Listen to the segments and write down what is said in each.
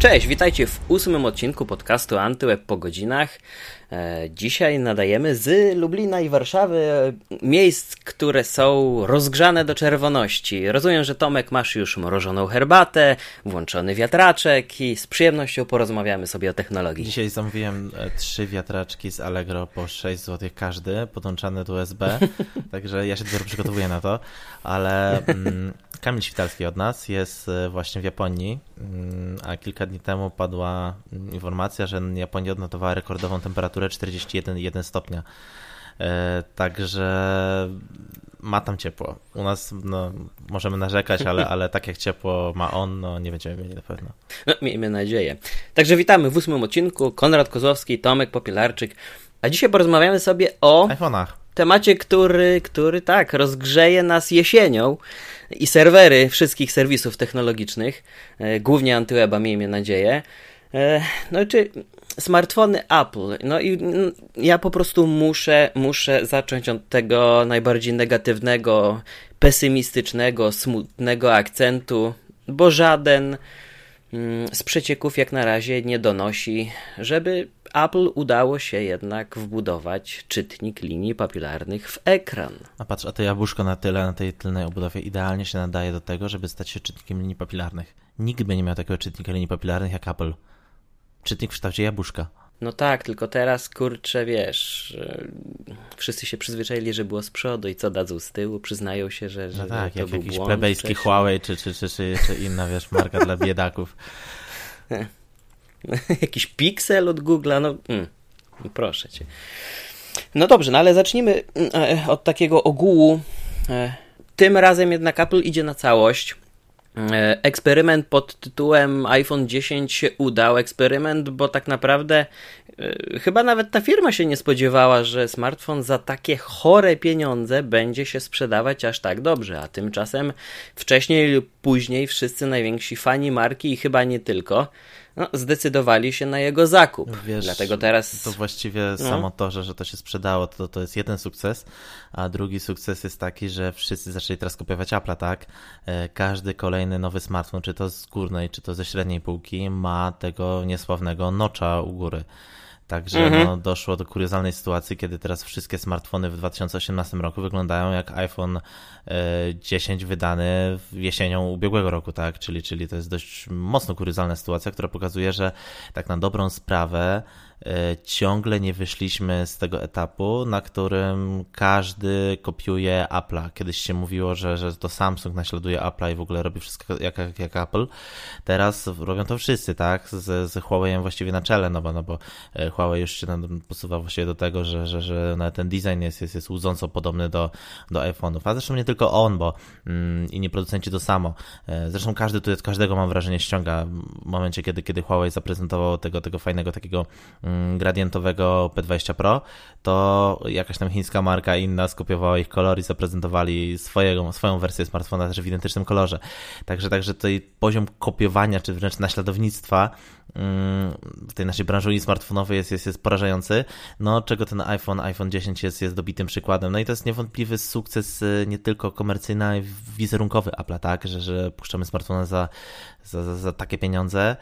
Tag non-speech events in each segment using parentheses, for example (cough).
Cześć, witajcie w ósmym odcinku podcastu Antyweb po godzinach. E, dzisiaj nadajemy z Lublina i Warszawy, miejsc, które są rozgrzane do czerwoności. Rozumiem, że Tomek masz już mrożoną herbatę, włączony wiatraczek i z przyjemnością porozmawiamy sobie o technologii. Dzisiaj zamówiłem e, trzy wiatraczki z Allegro po 6 zł każdy, podłączane do USB, (laughs) także ja się dopiero przygotowuję na to, ale mm, Kamil Świtalski od nas jest e, właśnie w Japonii, mm, a kilka dni temu padła informacja, że Japonia odnotowała rekordową temperaturę 41 stopnia. E, także ma tam ciepło. U nas no, możemy narzekać, ale, ale tak jak ciepło ma on, no nie będziemy mieli na pewno. No, miejmy nadzieję. Także witamy w ósmym odcinku. Konrad Kozłowski, Tomek Popielarczyk. A dzisiaj porozmawiamy sobie o iPhone'ach. Temacie, który, który tak, rozgrzeje nas jesienią i serwery wszystkich serwisów technologicznych, e, głównie Antyweba, miejmy nadzieję. E, no czy smartfony Apple. No i ja po prostu muszę, muszę zacząć od tego najbardziej negatywnego, pesymistycznego, smutnego akcentu, bo żaden mm, z przecieków jak na razie nie donosi, żeby Apple udało się jednak wbudować czytnik linii papilarnych w ekran. A patrz, a to jabłuszko na tyle, na tej tylnej obudowie idealnie się nadaje do tego, żeby stać się czytnikiem linii papilarnych. Nikt by nie miał takiego czytnika linii papilarnych jak Apple. Czytnik w kształcie jabłuszka. No tak, tylko teraz kurczę, wiesz, wszyscy się przyzwyczaili, że było z przodu i co dadzą z tyłu, przyznają się, że, że no tak, to jak był jakiś błąd plebejski wcześniej. Huawei czy, czy, czy, czy, czy inna, wiesz, marka dla (laughs) biedaków. (laughs) (laughs) Jakiś piksel od Google'a, no, mm, proszę cię. No dobrze, no ale zacznijmy e, od takiego ogółu. E, tym razem jednak Apple idzie na całość. E, eksperyment pod tytułem iPhone 10 się udał. Eksperyment, bo tak naprawdę chyba nawet ta firma się nie spodziewała, że smartfon za takie chore pieniądze będzie się sprzedawać aż tak dobrze. A tymczasem wcześniej lub później wszyscy najwięksi fani marki i chyba nie tylko no, zdecydowali się na jego zakup. Wiesz, Dlatego teraz. To właściwie no. samo to, że, że to się sprzedało, to, to jest jeden sukces, a drugi sukces jest taki, że wszyscy zaczęli teraz kopiować Apple'a, tak? Każdy kolejny nowy smartfon, czy to z górnej, czy to ze średniej półki, ma tego niesławnego nocza u góry. Także mhm. no, doszło do kuriozalnej sytuacji, kiedy teraz wszystkie smartfony w 2018 roku wyglądają jak iPhone 10 wydany jesienią ubiegłego roku, tak? Czyli, czyli to jest dość mocno kuriozalna sytuacja, która pokazuje, że tak na dobrą sprawę E, ciągle nie wyszliśmy z tego etapu, na którym każdy kopiuje Apple'a. Kiedyś się mówiło, że, że to Samsung naśladuje Apple'a i w ogóle robi wszystko jak, jak, jak Apple. Teraz robią to wszyscy, tak? Z, z Huawei'em właściwie na czele, no bo, no bo e, Huawei już się posuwa właściwie do tego, że, że, że ten design jest, jest, jest łudząco podobny do, do iPhone'ów. A zresztą nie tylko on, bo mm, inni producenci to samo. E, zresztą każdy tu jest, każdego mam wrażenie ściąga w momencie, kiedy, kiedy Huawei zaprezentował tego, tego fajnego takiego gradientowego P20 Pro, to jakaś tam chińska marka inna skopiowała ich kolor i zaprezentowali swojego, swoją wersję smartfona też w identycznym kolorze. Także, także tutaj poziom kopiowania, czy wręcz naśladownictwa mm, w tej naszej branży smartfonowej jest, jest, jest porażający, no czego ten iPhone, iPhone 10 jest, jest dobitym przykładem. No i to jest niewątpliwy sukces y, nie tylko komercyjny, ale wizerunkowy Apple, tak, że, że puszczamy smartfona za, za, za, za takie pieniądze,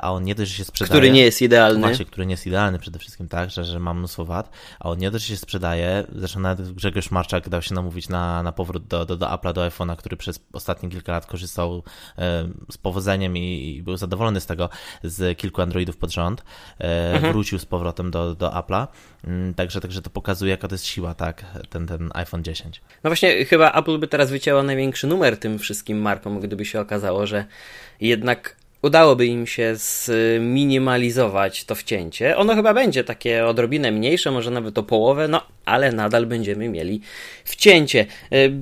a on nie dość, że się sprzedaje. Który nie jest idealny. Właśnie, który nie jest idealny przede wszystkim, tak, że, że ma mnóstwo wad, a on nie dość, że się sprzedaje, zresztą nawet Grzegorz Marczak dał się namówić na, na powrót do, do, do Apple'a, do iPhone'a, który przez ostatnie kilka lat korzystał e, z powodzeniem i, i, był zadowolony z tego, z kilku Androidów pod rząd, e, mhm. wrócił z powrotem do, do Apple'a, mm, także, także to pokazuje, jaka to jest siła, tak, ten, ten iPhone 10. No właśnie, chyba Apple by teraz wycięło największy numer tym wszystkim markom, gdyby się okazało, że jednak udałoby im się zminimalizować to wcięcie. Ono chyba będzie takie odrobinę mniejsze, może nawet o połowę, no ale nadal będziemy mieli wcięcie. Y,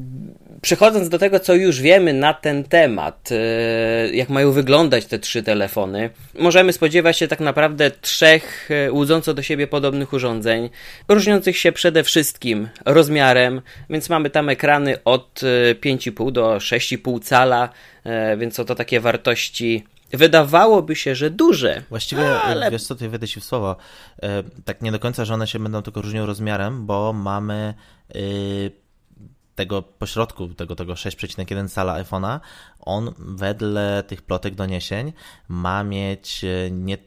przechodząc do tego, co już wiemy na ten temat, y, jak mają wyglądać te trzy telefony, możemy spodziewać się tak naprawdę trzech y, łudząco do siebie podobnych urządzeń, różniących się przede wszystkim rozmiarem, więc mamy tam ekrany od 5,5 do 6,5 cala, więc są to takie wartości Wydawałoby się, że duże. Właściwie, ale... wiesz co, tutaj wejdę ci w słowo. E, tak nie do końca, że one się będą tylko różnią rozmiarem, bo mamy y, tego pośrodku, tego, tego 6,1 cala iPhone'a, on wedle tych plotek doniesień ma mieć e, nie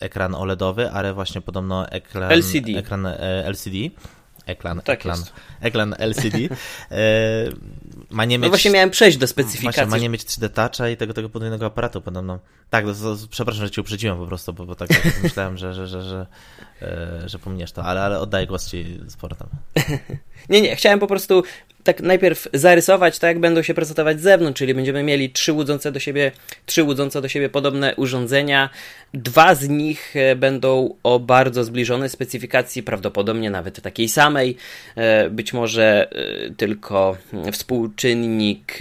ekran OLEDowy, ale właśnie podobno ekran LCD. Ekran LCD ekran, tak ekran, ekran LCD. E, ma nie no mieć, no właśnie miałem przejść do specyfikacji. Właśnie, ma nie mieć 3D Toucha i tego, tego podwójnego aparatu podobno. Tak, to, to, przepraszam, że ci uprzedziłem po prostu, bo, bo tak (laughs) myślałem, że, że, że, że, że, że pominiesz to, ale, ale oddaję głos ci z portem. (laughs) nie, nie, chciałem po prostu tak najpierw zarysować, tak jak będą się prezentować z zewnątrz, czyli będziemy mieli trzy łudzące do siebie, trzy łudzące do siebie podobne urządzenia. Dwa z nich e, będą o bardzo zbliżonej specyfikacji, prawdopodobnie nawet takiej samej. E, być może e, tylko współczynnik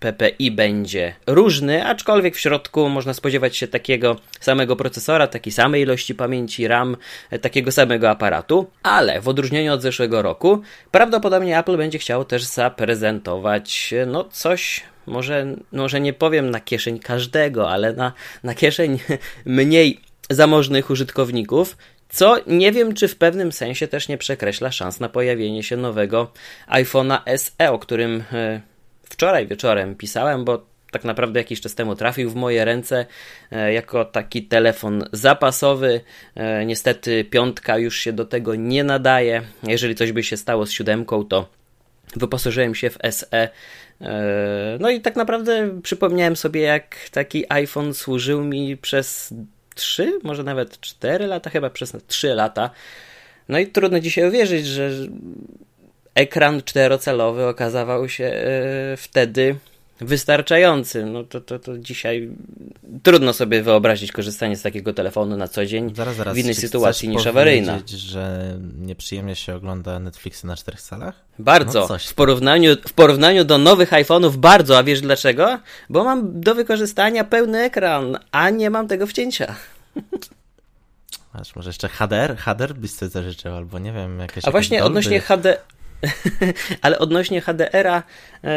PPI będzie różny, aczkolwiek w środku można spodziewać się takiego samego procesora, takiej samej ilości pamięci RAM, takiego samego aparatu, ale w odróżnieniu od zeszłego roku prawdopodobnie Apple będzie chciał też zaprezentować no coś, może, może nie powiem na kieszeń każdego, ale na, na kieszeń (laughs) mniej zamożnych użytkowników, co nie wiem, czy w pewnym sensie też nie przekreśla szans na pojawienie się nowego iPhone'a SE, o którym e, wczoraj wieczorem pisałem, bo tak naprawdę jakiś czas temu trafił w moje ręce e, jako taki telefon zapasowy. E, niestety piątka już się do tego nie nadaje. Jeżeli coś by się stało z siódemką, to wyposażyłem się w SE. E, no i tak naprawdę przypomniałem sobie, jak taki iPhone służył mi przez 3, może nawet 4 lata, chyba przez 3 lata. No i trudno dzisiaj uwierzyć, że ekran czterocelowy okazywał się wtedy wystarczający. No to, to, to dzisiaj trudno sobie wyobrazić korzystanie z takiego telefonu na co dzień zaraz, zaraz. w innej Czy sytuacji niż awaryjna. że nieprzyjemnie się ogląda Netflixy na czterech salach? Bardzo. No w, porównaniu, w porównaniu do nowych iPhone'ów bardzo, a wiesz dlaczego? Bo mam do wykorzystania pełny ekran, a nie mam tego wcięcia. Masz może jeszcze HDR? HDR byś sobie zażyczył, albo nie wiem, jakieś A właśnie odnośnie HD, (laughs) Ale odnośnie HDR-a e,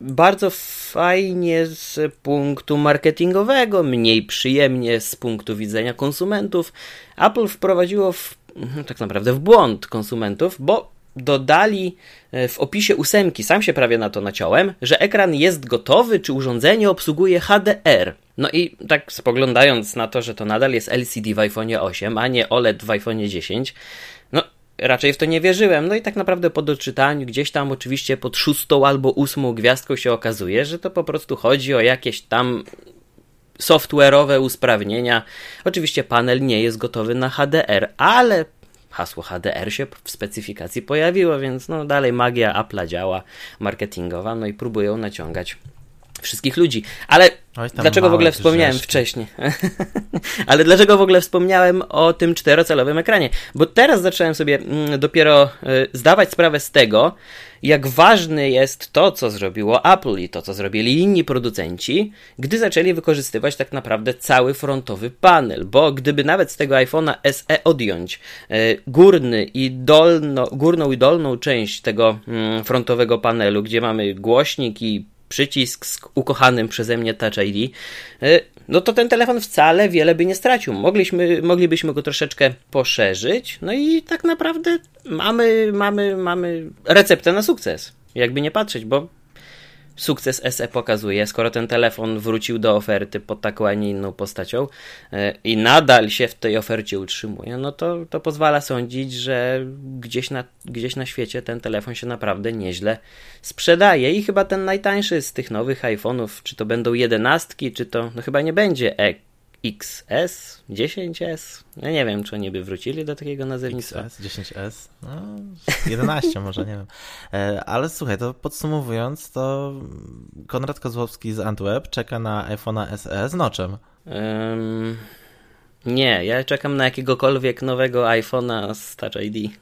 bardzo fajnie z punktu marketingowego, mniej przyjemnie z punktu widzenia konsumentów. Apple wprowadziło w, mhm, tak naprawdę w błąd konsumentów, bo dodali e, w opisie ósemki, sam się prawie na to naciąłem, że ekran jest gotowy, czy urządzenie obsługuje HDR. No i tak spoglądając na to, że to nadal jest LCD w iPhone 8, a nie OLED w iPhone 10, no raczej w to nie wierzyłem. No i tak naprawdę po doczytaniu, gdzieś tam oczywiście pod szóstą albo ósmą gwiazdką się okazuje, że to po prostu chodzi o jakieś tam software'owe usprawnienia. Oczywiście panel nie jest gotowy na HDR, ale hasło HDR się w specyfikacji pojawiło, więc no dalej magia Apple'a działa marketingowa, no i próbują naciągać wszystkich ludzi. Ale dlaczego w ogóle wspomniałem rzeźki. wcześniej? (laughs) Ale dlaczego w ogóle wspomniałem o tym czterocelowym ekranie? Bo teraz zacząłem sobie mm, dopiero y, zdawać sprawę z tego, jak ważne jest to, co zrobiło Apple i to, co zrobili inni producenci, gdy zaczęli wykorzystywać tak naprawdę cały frontowy panel. Bo gdyby nawet z tego iPhone'a SE odjąć y, górny i dolno, górną i dolną część tego mm, frontowego panelu, gdzie mamy głośnik i przycisk z ukochanym przeze mnie Touch ID, e, no to ten telefon wcale wiele by nie stracił. Mogliśmy, moglibyśmy go troszeczkę poszerzyć, no i tak naprawdę mamy, mamy, mamy receptę na sukces. Jakby nie patrzeć, bo sukces SE pokazuje, skoro ten telefon wrócił do oferty pod taką, a nie inną postacią e, i nadal się w tej ofercie utrzymuje, no to, to pozwala sądzić, że gdzieś na, gdzieś na świecie ten telefon się naprawdę nieźle sprzedaje. I chyba ten najtańszy z tych nowych iPhone'ów, czy to będą jedenastki, czy to, no chyba nie będzie e XS, 10S. Ja nie wiem, czy oni by wrócili do takiego nazewnictwa. XS, 10S, no 11 (laughs) może, nie wiem. E, ale słuchaj, to podsumowując, to Konrad Kozłowski z Antweb czeka na iPhone'a SE z noczem. Um, nie, ja czekam na jakiegokolwiek nowego iPhone'a z Touch ID.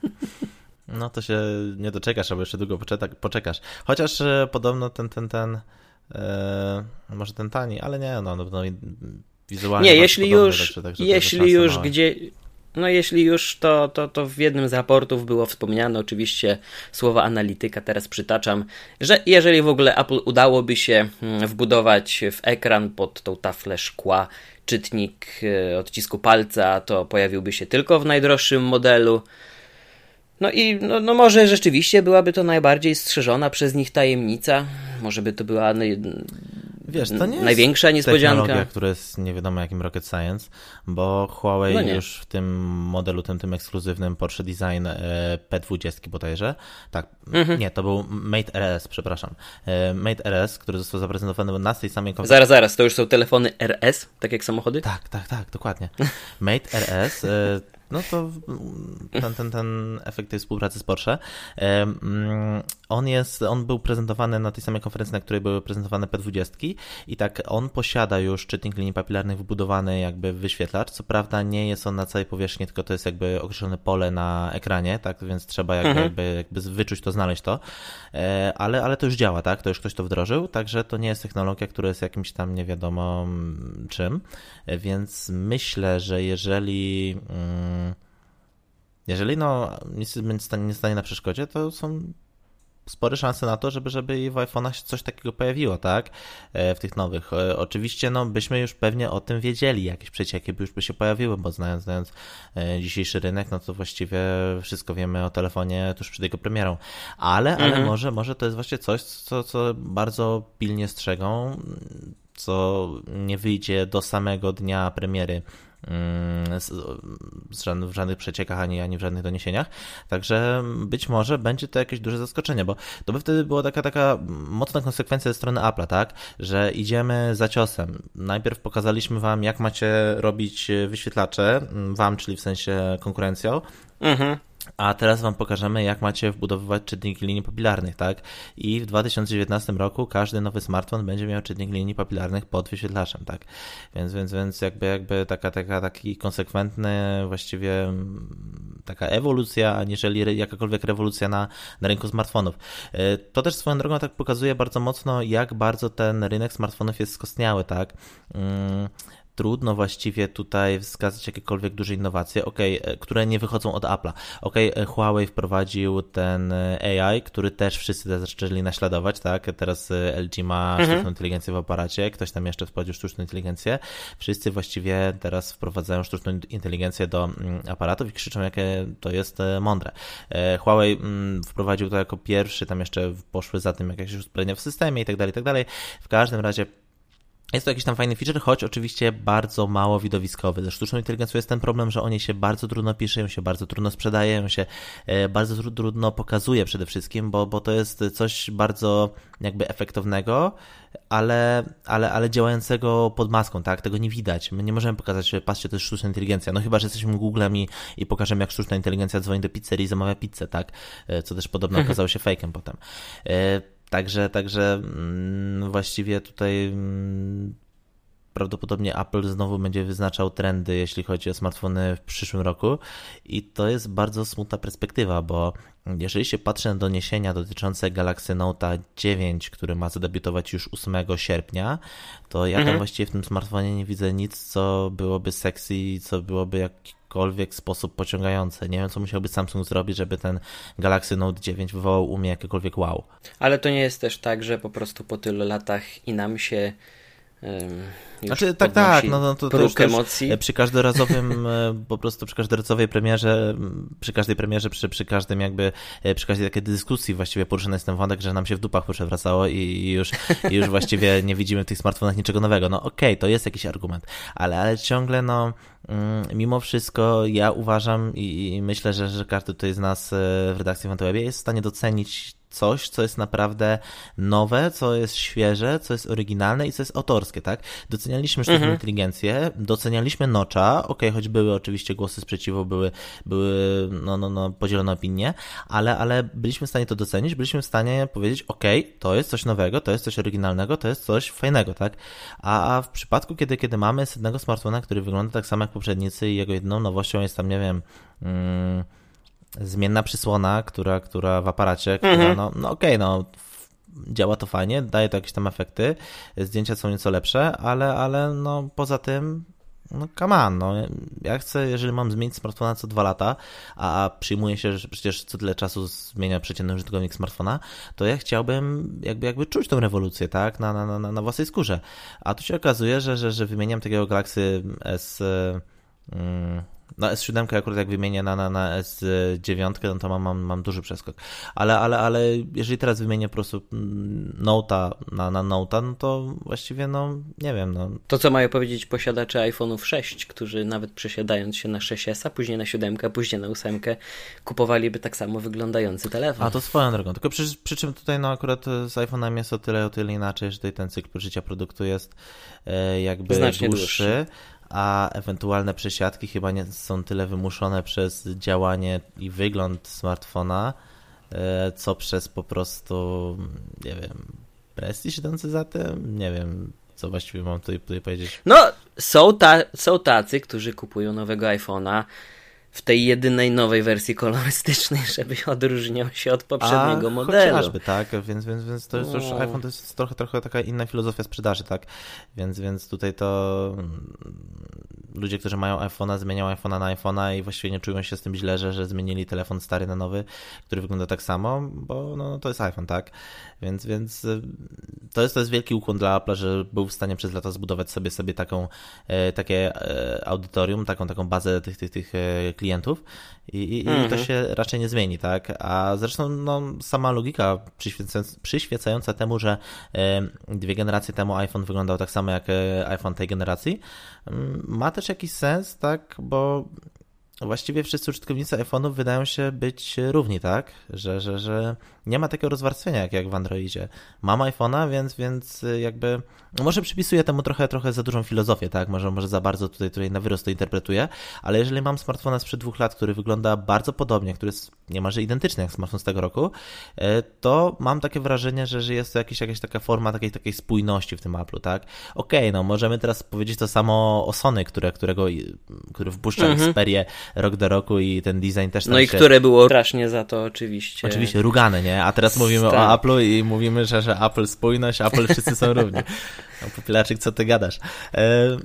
No to się nie doczekasz, albo jeszcze długo poczekasz. Chociaż e, podobno ten, ten, ten, e, może ten tani, ale nie, no, no, no wizualnie. Nie, jeśli już, także, także jeśli już małe. gdzie. No jeśli już, to, to, to w jednym z raportów było wspomniane oczywiście słowa analityka, teraz przytaczam, że jeżeli w ogóle Apple udałoby się mm, wbudować w ekran pod tą taflę szkła czytnik e, odcisku palca, to pojawiłby się tylko w najdroższym modelu. No i no, no może rzeczywiście byłaby to najbardziej strzeżona przez nich tajemnica. Może by to była Wiesz, to nie największa jest niespodzianka. technologia, która jest nie wiadomo jakim rocket science, bo Huawei no już w tym modelu, tym, tym ekskluzywnym Porsche Design e, P20 bodajże, tak, mhm. nie, to był Mate RS, przepraszam, e, Mate RS, który został zaprezentowany na tej samej konferencji. Zaraz, zaraz, to już są telefony RS, tak jak samochody? Tak, tak, tak, dokładnie. Mate RS e, no to ten, ten, ten efekt tej współpracy z Porsche. On jest, on był prezentowany na tej samej konferencji, na której były prezentowane P20 i tak on posiada już czytnik linii papilarnych wbudowany jakby wyświetlacz. Co prawda nie jest on na całej powierzchni, tylko to jest jakby określone pole na ekranie, tak, więc trzeba jakby, mhm. jakby, jakby wyczuć to, znaleźć to, e, ale, ale to już działa, tak, to już ktoś to wdrożył, także to nie jest technologia, która jest jakimś tam nie wiadomo mm, czym, e, więc myślę, że jeżeli mm, jeżeli no nic nie stanie na przeszkodzie, to są spore szanse na to, żeby, żeby w iPhone'ach coś takiego pojawiło, tak? E, w tych nowych. E, oczywiście, no, byśmy już pewnie o tym wiedzieli, jakieś przecieki by już by się pojawiły, bo znając, znając e, dzisiejszy rynek, no to właściwie wszystko wiemy o telefonie tuż przed jego premierą. Ale, mhm. ale może, może to jest właśnie coś, co, co bardzo pilnie strzegą, co nie wyjdzie do samego dnia premiery w żadnych przeciekach ani, ani w żadnych doniesieniach. Także być może będzie to jakieś duże zaskoczenie, bo to by wtedy była taka, taka mocna konsekwencja ze strony Apple'a, tak? Że idziemy za ciosem. Najpierw pokazaliśmy Wam, jak macie robić wyświetlacze, Wam, czyli w sensie konkurencją. Mhm. A teraz Wam pokażemy, jak macie wbudowywać czytniki linii papilarnych, tak? I w 2019 roku każdy nowy smartfon będzie miał czytnik linii papilarnych pod wyświetlaczem, tak? Więc, więc, więc jakby, jakby taka, taka, taki konsekwentny właściwie mm, taka ewolucja, aniżeli jakakolwiek rewolucja na, na rynku smartfonów. E, to też swoją drogą tak pokazuje bardzo mocno, jak bardzo ten rynek smartfonów jest skostniały, tak? Trudno właściwie tutaj wskazać jakiekolwiek duże innowacje, okay, e, które nie wychodzą od Apple'a. Ok, e, Huawei wprowadził ten e, AI, który też wszyscy zaczęli naśladować, tak? Teraz LG ma mhm. sztuczną inteligencję w aparacie, ktoś tam jeszcze wprowadził sztuczną inteligencję. Wszyscy właściwie teraz wprowadzają sztuczną inteligencję do mm, aparatów i krzyczą, jakie to jest mądre. Huawei mm, wprowadził to jako pierwszy, tam jeszcze poszły za tym jakieś usprawnienia w systemie i tak dalej, i tak dalej. W każdym razie jest to jakiś tam fajny feature, choć oczywiście bardzo mało widowiskowy. Ze sztuczną inteligencją jest ten problem, że oni się bardzo trudno pisze, się bardzo trudno sprzedaje, się e, bardzo trudno pokazuje przede wszystkim, bo, bo to jest coś bardzo jakby efektownego, ale, ale, ale działającego pod maską, tak? Tego nie widać. My nie możemy pokazać, że patrzcie, to jest sztuczna inteligencja. No chyba, że jesteśmy Googlem i, i pokażemy, jak sztuczna inteligencja dzwoni do pizzerii i zamawia pizzę, tak? E, co też podobno okazało się fejkiem potem. Także, także mm, właściwie tutaj mm, prawdopodobnie Apple znowu będzie wyznaczał trendy, jeśli chodzi o smartfony w przyszłym roku i to jest bardzo smutna perspektywa, bo jeżeli się patrzy na doniesienia dotyczące Galaxy Note 9, który ma zadebiutować już 8 sierpnia, to ja mhm. tam właściwie w tym smartfonie nie widzę nic, co byłoby sexy, co byłoby jak jakikolwiek sposób pociągający. Nie wiem, co musiałby Samsung zrobić, żeby ten Galaxy Note 9 wywołał u mnie jakiekolwiek wow. Ale to nie jest też tak, że po prostu po tylu latach i nam się znaczy, tak, tak, no, no to, to już emocji. przy każdorazowym, (laughs) e, po prostu przy każdorazowej premierze, przy każdej premierze, przy, przy każdym jakby, e, przy każdej takiej dyskusji właściwie poruszany jest ten wątek, że nam się w dupach przewracało i, i już, i już właściwie nie widzimy w tych smartfonach niczego nowego. No okej, okay, to jest jakiś argument, ale, ale ciągle no, mm, mimo wszystko ja uważam i, i myślę, że, że każdy tutaj z nas e, w redakcji Wantowebie jest w stanie docenić coś, co jest naprawdę nowe, co jest świeże, co jest oryginalne i co jest autorskie, tak? Docenialiśmy sztuczną mhm. inteligencję, docenialiśmy Nocza, ok, choć były oczywiście głosy sprzeciwu, były, były no, no, no, podzielone opinie, ale, ale byliśmy w stanie to docenić, byliśmy w stanie powiedzieć, ok, to jest coś nowego, to jest coś oryginalnego, to jest coś fajnego, tak? A, a w przypadku, kiedy, kiedy mamy jednego smartfona, który wygląda tak samo jak poprzednicy i jego jedyną nowością jest tam, nie wiem, mm, zmienna przysłona, która, która w aparacie, która, mhm. no, no okej, okay, no działa to fajnie, daje to jakieś tam efekty, zdjęcia są nieco lepsze, ale, ale no poza tym no come on, no ja chcę, jeżeli mam zmienić smartfona co dwa lata, a przyjmuję się, że przecież co tyle czasu zmienia przeciętny użytkownik smartfona, to ja chciałbym jakby, jakby czuć tą rewolucję, tak, na, na, na, na własnej skórze. A tu się okazuje, że, że, że wymieniam takiego Galaxy S... Mm, na S7 akurat jak wymienię na, na, na S9, no to mam, mam, mam duży przeskok. Ale, ale, ale jeżeli teraz wymienię po prostu mm, Note'a na, na Note'a, no to właściwie no nie wiem. No. To co mają powiedzieć posiadacze iPhone'ów 6, którzy nawet przesiadając się na 6S, a później na 7, a później na 8 kupowaliby tak samo wyglądający telefon. A to swoją drogą. Tylko przy, przy czym tutaj no akurat z iPhone'em jest o tyle, o tyle inaczej, że tutaj ten cykl życia produktu jest e, jakby Znacznie dłuższy. dłuższy a ewentualne przesiadki chyba nie są tyle wymuszone przez działanie i wygląd smartfona, e, co przez po prostu, nie wiem, prestiż idący za tym? Nie wiem, co właściwie mam tutaj, tutaj powiedzieć. No, są, ta, są tacy, którzy kupują nowego iPhone'a w tej jedynej nowej wersji kolorystycznej, (laughs) żeby odróżniał się od poprzedniego A, modelu. Chociażby, tak, więc, więc, więc to jest już no. iPhone to jest trochę, trochę taka inna filozofia sprzedaży, tak, więc, więc tutaj to ludzie, którzy mają iPhone'a, zmieniają iPhone'a na iPhone'a i właściwie nie czują się z tym źle, że, że zmienili telefon stary na nowy, który wygląda tak samo, bo no, to jest iPhone, tak? Więc, więc to jest, to jest wielki ukłon dla Apple, że był w stanie przez lata zbudować sobie sobie taką, e, takie e, audytorium, taką, taką bazę tych, tych, tych e, klientów i, i, to mhm. się raczej nie zmieni, tak? A zresztą no, sama logika przyświecająca, przyświecająca temu, że dwie generacje temu iPhone wyglądał tak samo jak iPhone tej generacji, mm, ma też jakiś sens, tak? Bo właściwie wszyscy użytkownicy iPhone'ów wydają się być równi, tak? Że, że, że nie ma takiego rozwarstwienia jak, jak w Androidzie. Mam iPhone'a, więc, więc jakby no może przypisuję temu trochę, trochę za dużą filozofię, tak? Może, może za bardzo tutaj, tutaj na wyrost to interpretuję, ale jeżeli mam smartfona sprzed dwóch lat, który wygląda bardzo podobnie, który jest niemalże identyczny jak smartfon z tego roku, e, to mam takie wrażenie, że, że jest to jakiś, jakaś taka forma takiej, takiej spójności w tym Apple'u, tak? Okej, okay, no możemy teraz powiedzieć to samo o Sony, które, którego, który wpuszcza mhm. Xperię rok do roku i ten design też No i się... które było strasznie za to oczywiście. Oczywiście, rugane, nie? A teraz mówimy o Apple'u i mówimy, że, że Apple spójność, Apple wszyscy są równi. No, popielaczyk, co ty gadasz? E,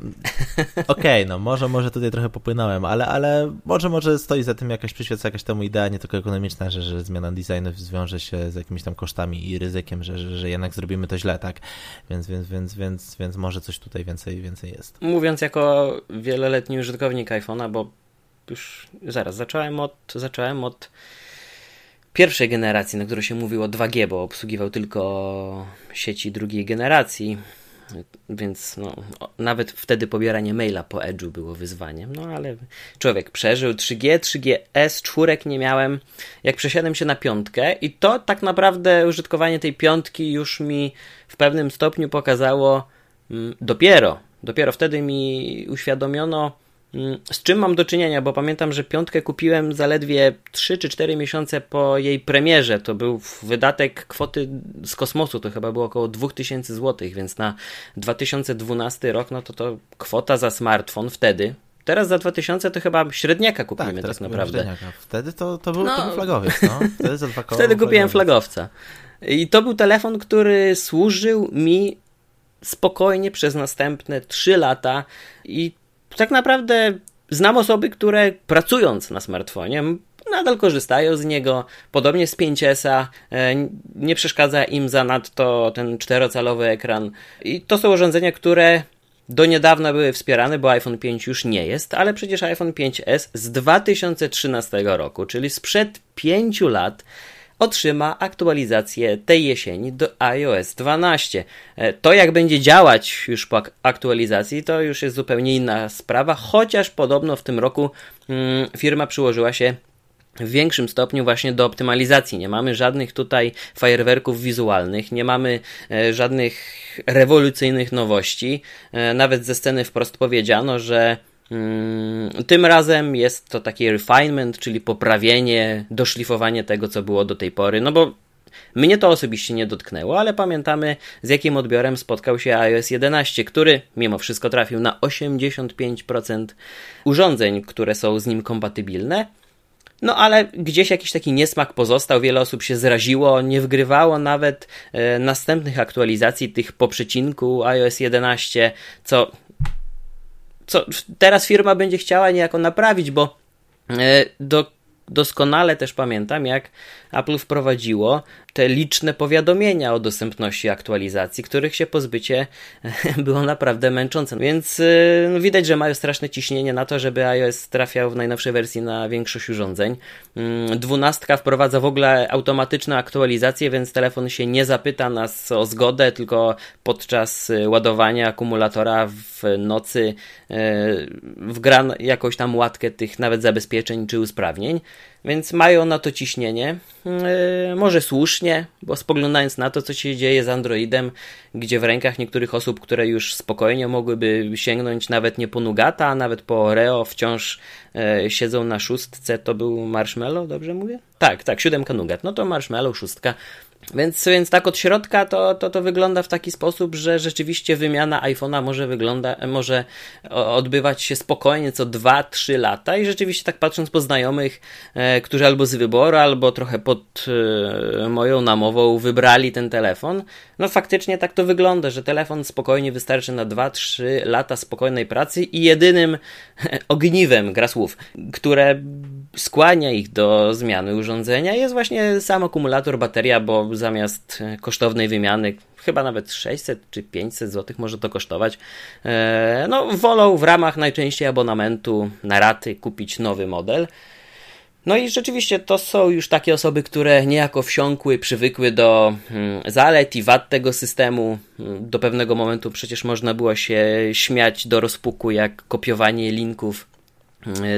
Okej, okay, no może, może tutaj trochę popłynąłem, ale, ale może, może stoi za tym jakaś, przyświeca jakaś temu idea, nie tylko ekonomiczna, że, że zmiana designu zwiąże się z jakimiś tam kosztami i ryzykiem, że, że, że jednak zrobimy to źle, tak? Więc, więc, więc, więc, więc może coś tutaj więcej, więcej jest. Mówiąc jako wieloletni użytkownik iPhone'a, bo już zaraz, zacząłem od, zacząłem od pierwszej generacji, na której się mówiło 2G, bo obsługiwał tylko sieci drugiej generacji, więc no, nawet wtedy pobieranie maila po Edge'u było wyzwaniem, no ale człowiek przeżył 3G, 3GS, czwórek nie miałem, jak przesiadłem się na piątkę i to tak naprawdę użytkowanie tej piątki już mi w pewnym stopniu pokazało mm, dopiero, dopiero wtedy mi uświadomiono, z czym mam do czynienia, bo pamiętam, że piątkę kupiłem zaledwie 3 czy 4 miesiące po jej premierze. To był wydatek kwoty z kosmosu, to chyba było około 2000 zł, więc na 2012 rok, no to to kwota za smartfon wtedy. Teraz za 2000 to chyba średniaka kupimy tak, tak naprawdę. Średniaka. Wtedy to, to, był, no, to był flagowiec, no. Wtedy, za dwa wtedy kupiłem flagowca. I to był telefon, który służył mi spokojnie przez następne 3 lata i tak naprawdę znam osoby, które pracując na smartfonie nadal korzystają z niego. Podobnie z 5S-a e, nie przeszkadza im zanadto ten czterocalowy ekran. I to są urządzenia, które do niedawna były wspierane, bo iPhone 5 już nie jest, ale przecież iPhone 5S z 2013 roku, czyli sprzed 5 lat, otrzyma aktualizację tej jesieni do iOS 12. E, to jak będzie działać już po aktualizacji, to już jest zupełnie inna sprawa, chociaż podobno w tym roku mm, firma przyłożyła się w większym stopniu właśnie do optymalizacji. Nie mamy żadnych tutaj fajerwerków wizualnych, nie mamy e, żadnych rewolucyjnych nowości. E, nawet ze sceny wprost powiedziano, że tym razem jest to taki refinement, czyli poprawienie, doszlifowanie tego, co było do tej pory. No bo mnie to osobiście nie dotknęło, ale pamiętamy, z jakim odbiorem spotkał się iOS 11, który mimo wszystko trafił na 85% urządzeń, które są z nim kompatybilne. No ale gdzieś jakiś taki niesmak pozostał, wiele osób się zraziło, nie wgrywało nawet e, następnych aktualizacji tych po przecinku iOS 11, co co teraz firma będzie chciała niejako naprawić, bo e, do, doskonale też pamiętam, jak Apple wprowadziło te liczne powiadomienia o dostępności aktualizacji, których się pozbycie (laughs) było naprawdę męczące. Więc y, no, widać, że mają straszne ciśnienie na to, żeby iOS trafiał w najnowszej wersji na większość urządzeń. Mm, dwunastka wprowadza w ogóle automatyczne aktualizacje, więc telefon się nie zapyta nas o zgodę, tylko podczas y, ładowania akumulatora w nocy y, wgra jakąś tam łatkę tych nawet zabezpieczeń czy usprawnień więc mają na to ciśnienie. Yy, może słusznie, bo spoglądając na to, co się dzieje z Androidem, gdzie w rękach niektórych osób, które już spokojnie mogłyby sięgnąć nawet nie po Nugata, a nawet po Oreo, wciąż yy, siedzą na szóstce, to był Marshmallow, dobrze mówię? Tak, tak, siódemka Nugat. No to Marshmallow, szóstka. Więc, więc tak od środka to, to, to wygląda w taki sposób, że rzeczywiście wymiana iPhone'a może wygląda, może odbywać się spokojnie co 2-3 lata i rzeczywiście tak patrząc po znajomych, e, którzy albo z wyboru, albo trochę pod e, moją namową wybrali ten telefon, no faktycznie tak to wygląda, że telefon spokojnie wystarczy na 2-3 lata spokojnej pracy i jedynym ogniwem, gra słów, które skłania ich do zmiany urządzenia jest właśnie sam akumulator, bateria, bo zamiast kosztownej wymiany, chyba nawet 600 czy 500 zł może to kosztować, e, no wolą w ramach najczęściej abonamentu na raty kupić nowy model. No i rzeczywiście to są już takie osoby, które niejako wsiąkły, przywykły do hmm, zalet i wad tego systemu. Hmm, do pewnego momentu przecież można było się śmiać do rozpuku, jak kopiowanie linków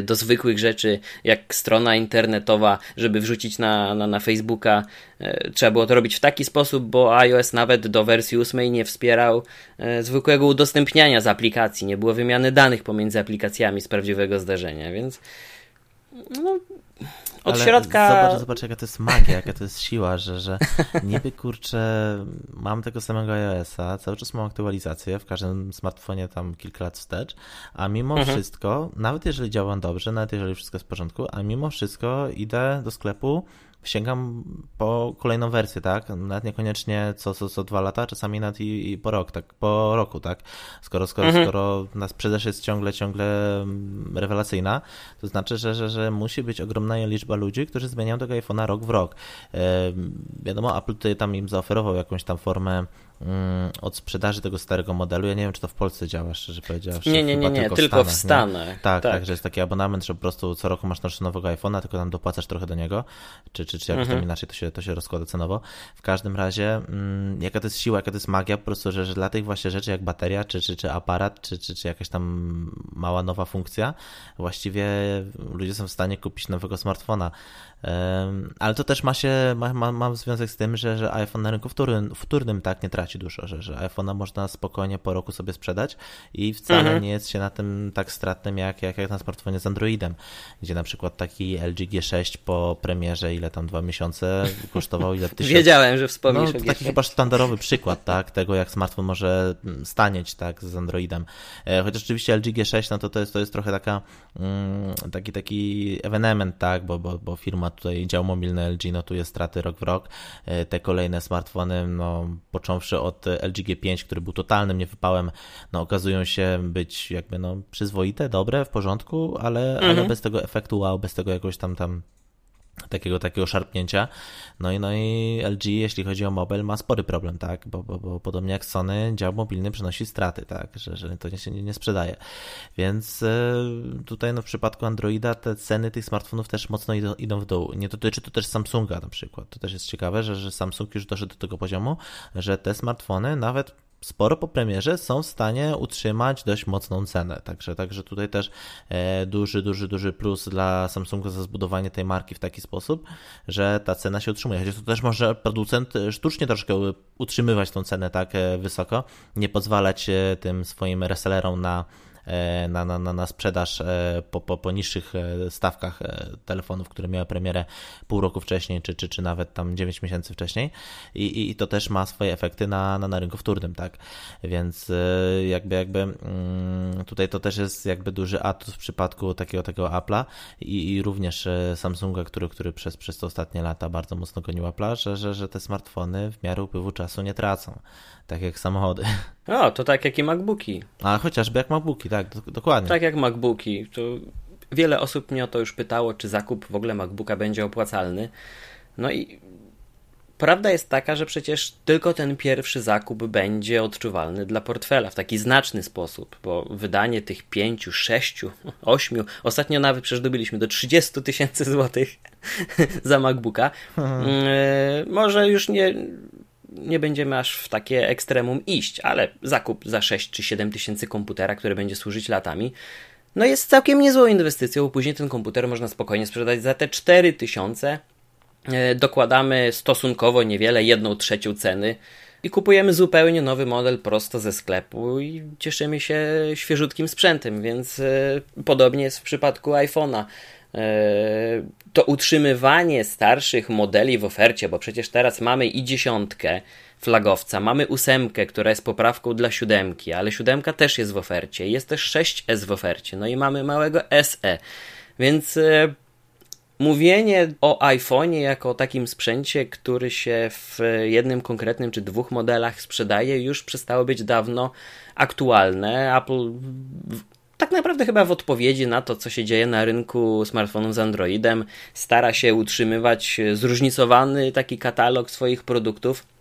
do zwykłych rzeczy, jak strona internetowa, żeby wrzucić na, na, na Facebooka. E, trzeba było to robić w taki sposób, bo iOS nawet do wersji 8 nie wspierał e, zwykłego udostępniania z aplikacji. Nie było wymiany danych pomiędzy aplikacjami z prawdziwego zdarzenia, więc no, od Ale środka. Zobacz, zobacz, jaka to jest magia, jaka to jest siła, że, że niby kurczę, mam tego samego iOS-a, cały czas mam aktualizację, w każdym smartfonie tam kilka lat wstecz, a mimo mhm. wszystko, nawet jeżeli działam dobrze, nawet jeżeli wszystko jest w porządku, a mimo wszystko idę do sklepu sięgam po kolejną wersję, tak? Nawet niekoniecznie co, co, co dwa lata, czasami nawet i, i po rok, tak? Po roku, tak? Skoro, skoro, mhm. skoro na sprzedaż jest ciągle, ciągle mm, rewelacyjna, to znaczy, że, że, że musi być ogromna liczba ludzi, którzy zmieniają tego iPhone'a rok w rok. E, wiadomo, Apple tutaj tam im zaoferował jakąś tam formę od sprzedaży tego starego modelu. Ja nie wiem, czy to w Polsce działa, szczerze powiedziawszy. Nie, nie, nie, nie, tylko, tylko w Stanach. Tak, tak, tak, że jest taki abonament, że po prostu co roku masz nowego iPhone'a, tylko tam dopłacasz trochę do niego, czy, czy, czy jakoś mhm. tam inaczej to się, to się rozkłada cenowo. W każdym razie, mm, jaka to jest siła, jaka to jest magia, po prostu, że, że dla tych właśnie rzeczy jak bateria, czy, czy, czy aparat, czy, czy, czy jakaś tam mała nowa funkcja, właściwie ludzie są w stanie kupić nowego smartfona. Ale to też ma się, ma, ma, ma związek z tym, że, że iPhone na rynku wtórnym, wtórnym tak nie traci dużo, że, że iPhone'a można spokojnie po roku sobie sprzedać i wcale mhm. nie jest się na tym tak stratnym jak, jak, jak na smartfonie z Androidem, gdzie na przykład taki LG G6 po premierze, ile tam, dwa miesiące kosztował ile tysięcy. (laughs) Wiedziałem, że wspomnisz no, Taki chyba sztandarowy przykład, tak, tego jak smartfon może stanieć, tak, z Androidem. E, chociaż oczywiście LG G6, no to to jest, to jest trochę taka, mm, taki, taki ewenement, tak, bo, bo, bo firma tutaj dział mobilny LG notuje straty rok w rok. E, te kolejne smartfony, no, począwszy od LG G5, który był totalnym niewypałem, no, okazują się być jakby no, przyzwoite, dobre, w porządku, ale, mhm. ale bez tego efektu wow, bez tego jakoś tam tam takiego takiego szarpnięcia. No i, no i LG, jeśli chodzi o mobile, ma spory problem, tak? Bo, bo, bo podobnie jak Sony, dział mobilny przynosi straty, tak? Że, że to się nie, nie sprzedaje. Więc e, tutaj no, w przypadku Androida te ceny tych smartfonów też mocno idą, idą w dół. Nie dotyczy to też Samsunga na przykład. To też jest ciekawe, że, że Samsung już doszedł do tego poziomu, że te smartfony nawet sporo po premierze są w stanie utrzymać dość mocną cenę. Także, także tutaj też e, duży, duży, duży plus dla Samsunga za zbudowanie tej marki w taki sposób, że ta cena się utrzymuje. Chociaż to też może producent sztucznie troszkę utrzymywać tą cenę tak e, wysoko, nie pozwalać e, tym swoim resellerom na E, na, na, na sprzedaż e, po, po, po niższych e, stawkach telefonów, które miały premierę pół roku wcześniej, czy, czy, czy nawet tam 9 miesięcy wcześniej i, i to też ma swoje efekty na, na, na rynku wtórnym, tak, więc jakby, jakby mm, tutaj to też jest jakby duży atut w przypadku takiego takiego Apple'a i, i również Samsunga, który, który przez, przez te ostatnie lata bardzo mocno gonił Apple'a, że, że, że te smartfony w miarę upływu czasu nie tracą tak jak samochody. (laughs) O, to tak jak i MacBooki. A chociażby jak MacBooki, tak, dokładnie. Tak jak MacBooki. To wiele osób mnie o to już pytało, czy zakup w ogóle MacBooka będzie opłacalny. No i prawda jest taka, że przecież tylko ten pierwszy zakup będzie odczuwalny dla portfela w taki znaczny sposób, bo wydanie tych pięciu, sześciu, ośmiu, ostatnio nawet przecież dobiliśmy do 30 tysięcy złotych (laughs) za MacBooka, mhm. E, może już nie, nie będziemy aż w takie ekstremum iść, ale zakup za 6 czy 7 tysięcy komputera, który będzie służyć latami, no jest całkiem niezłą inwestycją, później ten komputer można spokojnie sprzedać za te 4 tysiące. E, dokładamy stosunkowo niewiele, jedną trzecią ceny i kupujemy zupełnie nowy model prosto ze sklepu i cieszymy się świeżutkim sprzętem, więc e, podobnie jest w przypadku iPhone'a. E, to utrzymywanie starszych modeli w ofercie, bo przecież teraz mamy i dziesiątkę flagowca, mamy ósemkę, która jest poprawką dla siódemki, ale siódemka też jest w ofercie, jest też 6S w ofercie, no i mamy małego SE, więc e, mówienie o iPhone'ie jako takim sprzęcie, który się w jednym konkretnym czy dwóch modelach sprzedaje, już przestało być dawno aktualne. Apple tak naprawdę chyba w odpowiedzi na to, co się dzieje na rynku smartfonów z Androidem, stara się utrzymywać zróżnicowany taki katalog swoich produktów.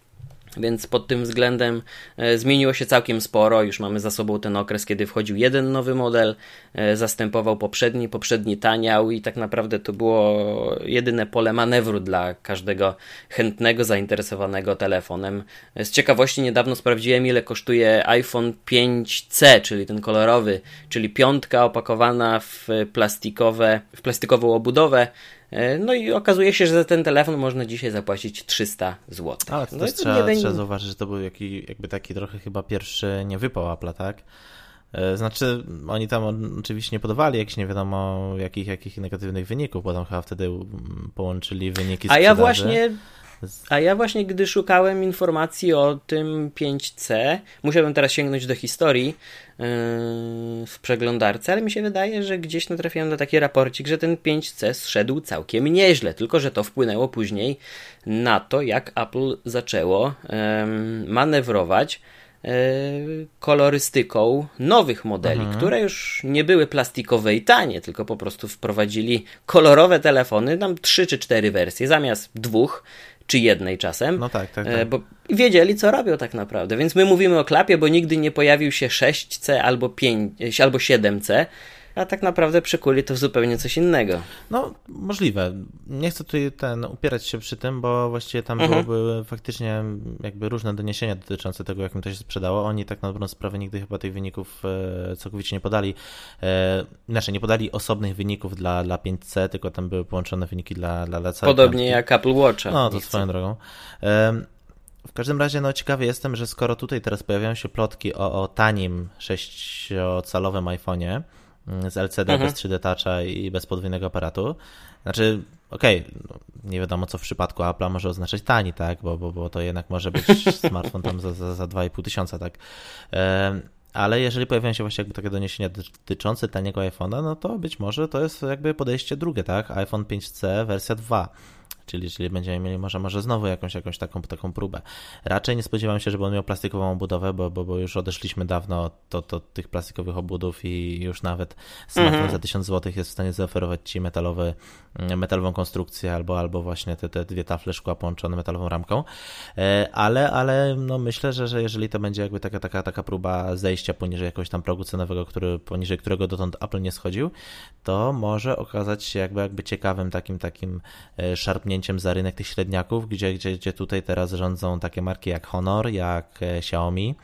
Więc pod tym względem e, zmieniło się całkiem sporo. Już mamy za sobą ten okres, kiedy wchodził jeden nowy model, e, zastępował poprzedni, poprzedni taniał i tak naprawdę to było jedyne pole manewru dla każdego chętnego, zainteresowanego telefonem. Z ciekawości niedawno sprawdziłem, ile kosztuje iPhone 5C, czyli ten kolorowy, czyli piątka opakowana w plastikowe, w plastikową obudowę E, no i okazuje się, że za ten telefon można dzisiaj zapłacić 300 zł. Ale to no też trzeba, będzie... trzeba zauważyć, że to był jaki, jakby taki trochę chyba pierwszy niewypał Apple'a, tak? E, znaczy, oni tam oczywiście nie podawali jakichś nie wiadomo jakich, jakich negatywnych wyników, bo tam chyba wtedy połączyli wyniki sprzedaży. A ja właśnie a ja właśnie, gdy szukałem informacji o tym 5C, musiałbym teraz sięgnąć do historii yy, w przeglądarce, ale mi się wydaje, że gdzieś natrafiłem na taki raporcik, że ten 5C zszedł całkiem nieźle, tylko że to wpłynęło później na to, jak Apple zaczęło yy, manewrować yy, kolorystyką nowych modeli, mhm. które już nie były plastikowe i tanie, tylko po prostu wprowadzili kolorowe telefony, tam trzy czy cztery wersje zamiast dwóch czy jednej czasem. No tak, tak, e, tak. Bo wiedzieli, co robią tak naprawdę. Więc my mówimy o klapie, bo nigdy nie pojawił się 6C albo 5, albo 7C, a tak naprawdę przekuli to w zupełnie coś innego. No, możliwe. Nie chcę tutaj ten upierać się przy tym, bo właściwie tam mhm. byłyby faktycznie jakby różne doniesienia dotyczące tego, jak im to się sprzedało. Oni tak na dobrą sprawę nigdy chyba tych wyników e, całkowicie nie podali. E, znaczy, nie podali osobnych wyników dla, dla 5C, tylko tam były połączone wyniki dla, dla, dla całej Podobnie jak Apple Watcha. No, to swoją drogą. W każdym razie, no ciekawy jestem, że skoro tutaj teraz pojawiają się plotki o, o tanim 6-calowym iPhone'ie, z LCD mhm. bez 3D Toucha i bez podwójnego aparatu. Znaczy, okej, okay, no, nie wiadomo co w przypadku Apple'a może oznaczać tani, tak, bo, bo, bo to jednak może być (laughs) smartfon tam za, za, za 2,5 tysiąca, tak. Ale jeżeli pojawiają się właśnie jakby takie doniesienia dotyczące taniego iPhone'a, no to być może to jest jakby podejście drugie, tak? iPhone 5C wersja 2. Czyli, czyli będziemy mieli może, może znowu jakąś, jakąś taką, taką próbę. Raczej nie spodziewam się, żeby on miał plastikową obudowę, bo, bo, bo już odeszliśmy dawno od, od tych plastikowych obudów i już nawet smartfon mhm. za 1000 zł jest w stanie zaoferować Ci metalowy, metalową konstrukcję albo, albo właśnie te, te dwie tafle szkła połączone metalową ramką. E, ale, ale no myślę, że, że jeżeli to będzie jakby taka, taka, taka próba zejścia poniżej jakiegoś tam progu cenowego, który, poniżej którego dotąd Apple nie schodził, to może okazać się jakby, jakby ciekawym takim, takim e, szarpnięciem ciągnięciem za rynek tych średniaków, gdzie, gdzie, gdzie tutaj teraz rządzą takie marki jak Honor, jak e, Xiaomi,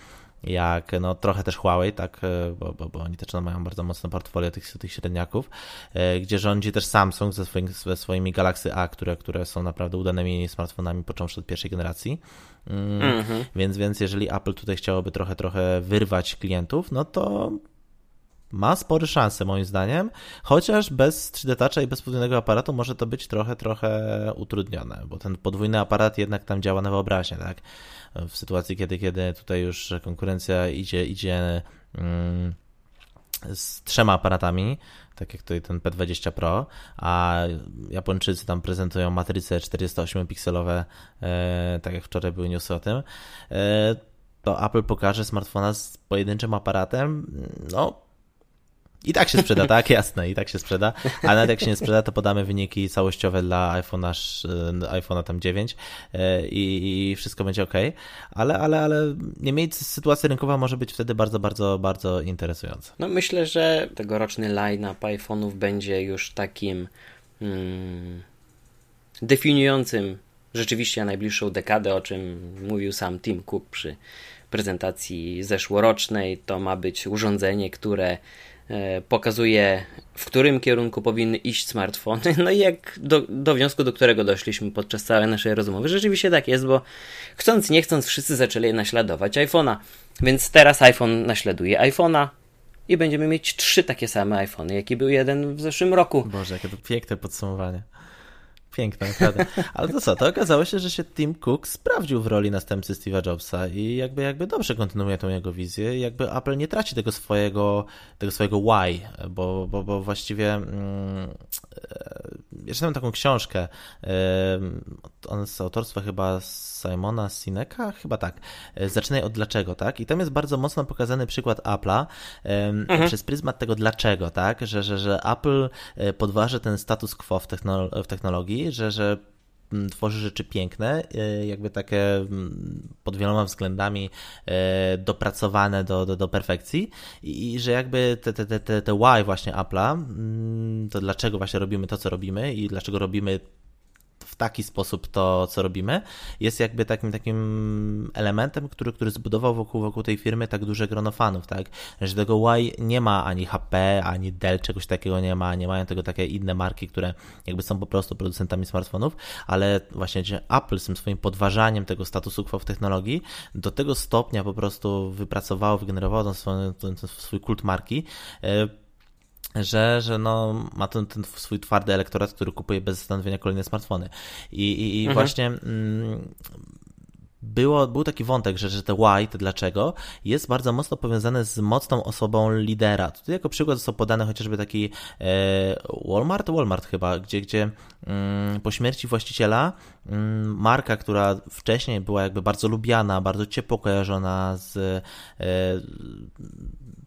jak no, trochę też Huawei, tak, e, bo, bo, bo oni też mają bardzo mocne portfolio tych, tych średniaków, e, gdzie rządzi też Samsung ze, swoim, ze swoimi Galaxy A, które, które są naprawdę udanymi smartfonami począwszy od pierwszej generacji. Mm, -hmm. Więc, więc jeżeli Apple tutaj chciałoby trochę, trochę wyrwać klientów, no to ma spory szanse moim zdaniem, chociaż bez 3D Toucha i bez podwójnego aparatu może to być trochę, trochę utrudnione, bo ten podwójny aparat jednak tam działa na wyobraźnię, tak? W sytuacji, kiedy, kiedy tutaj już konkurencja idzie, idzie mm, z trzema aparatami, tak jak tutaj ten P20 Pro, a Japończycy tam prezentują matryce 48-pikselowe, e, tak jak wczoraj były newsy o tym, e, to Apple pokaże smartfona z pojedynczym aparatem, no I tak się sprzeda, tak? (laughs) Jasne, i tak się sprzeda. A nawet jak się nie sprzeda, to podamy wyniki całościowe dla iPhone'a, iPhone'a tam 9 e, i, i wszystko będzie ok. Ale, ale, ale niemniej sytuacja rynkowa może być wtedy bardzo, bardzo, bardzo interesująca. No myślę, że tegoroczny line-up iPhone'ów będzie już takim hmm, definiującym rzeczywiście najbliższą dekadę, o czym mówił sam Tim Cook przy prezentacji zeszłorocznej. To ma być urządzenie, które e, pokazuje, w którym kierunku powinny iść smartfony. (laughs) No i jak do, do wniosku, do którego doszliśmy podczas całej naszej rozmowy, rzeczywiście tak jest, bo chcąc, nie chcąc, wszyscy zaczęli naśladować iPhone'a. Więc teraz iPhone naśladuje iPhone'a, i będziemy mieć trzy takie same iPhony, jaki był jeden w zeszłym roku. Boże, jakie to piękne podsumowanie. Piękne, naprawdę. Ale to co, to okazało się, że się Tim Cook sprawdził w roli następcy Steve'a Jobsa i jakby, jakby dobrze kontynuuje tą jego wizję jakby Apple nie traci tego swojego, tego swojego why, bo, bo, bo właściwie mm, ja czytałem taką książkę, on z autorstwa chyba Simona Sineka, chyba tak, zaczynaj od dlaczego, tak? I tam jest bardzo mocno pokazany przykład Apple'a mhm. przez pryzmat tego dlaczego, tak? Że, że, że Apple e, podważa ten status quo w, technolo w technologii, że, że mm, tworzy rzeczy piękne, e, jakby takie mm, pod wieloma względami e, dopracowane do, do, do perfekcji i, i że jakby te, te, te, te why właśnie Apple'a, mm, to dlaczego właśnie robimy to, co robimy i dlaczego robimy taki sposób to, co robimy, jest jakby takim takim elementem, który, który zbudował wokół, wokół tej firmy tak duże grono fanów, tak? Że tego Y nie ma ani HP, ani Dell, czegoś takiego nie ma, nie mają tego takie inne marki, które jakby są po prostu producentami smartfonów, ale właśnie Apple z tym swoim podważaniem tego statusu quo w technologii do tego stopnia po prostu wypracowało, wygenerowało ten swój, ten swój kult marki, e, że, że no, ma ten, ten swój twardy elektorat, który kupuje bez zastanowienia kolejne smartfony. I, i, i mhm. właśnie mm, było, był taki wątek, że, że te why, dlaczego, jest bardzo mocno powiązane z mocną osobą lidera. Tutaj jako przykład został podany chociażby taki e, Walmart, Walmart chyba, gdzie, gdzie mm, po śmierci właściciela mm, marka, która wcześniej była jakby bardzo lubiana, bardzo ciepło kojarzona z e,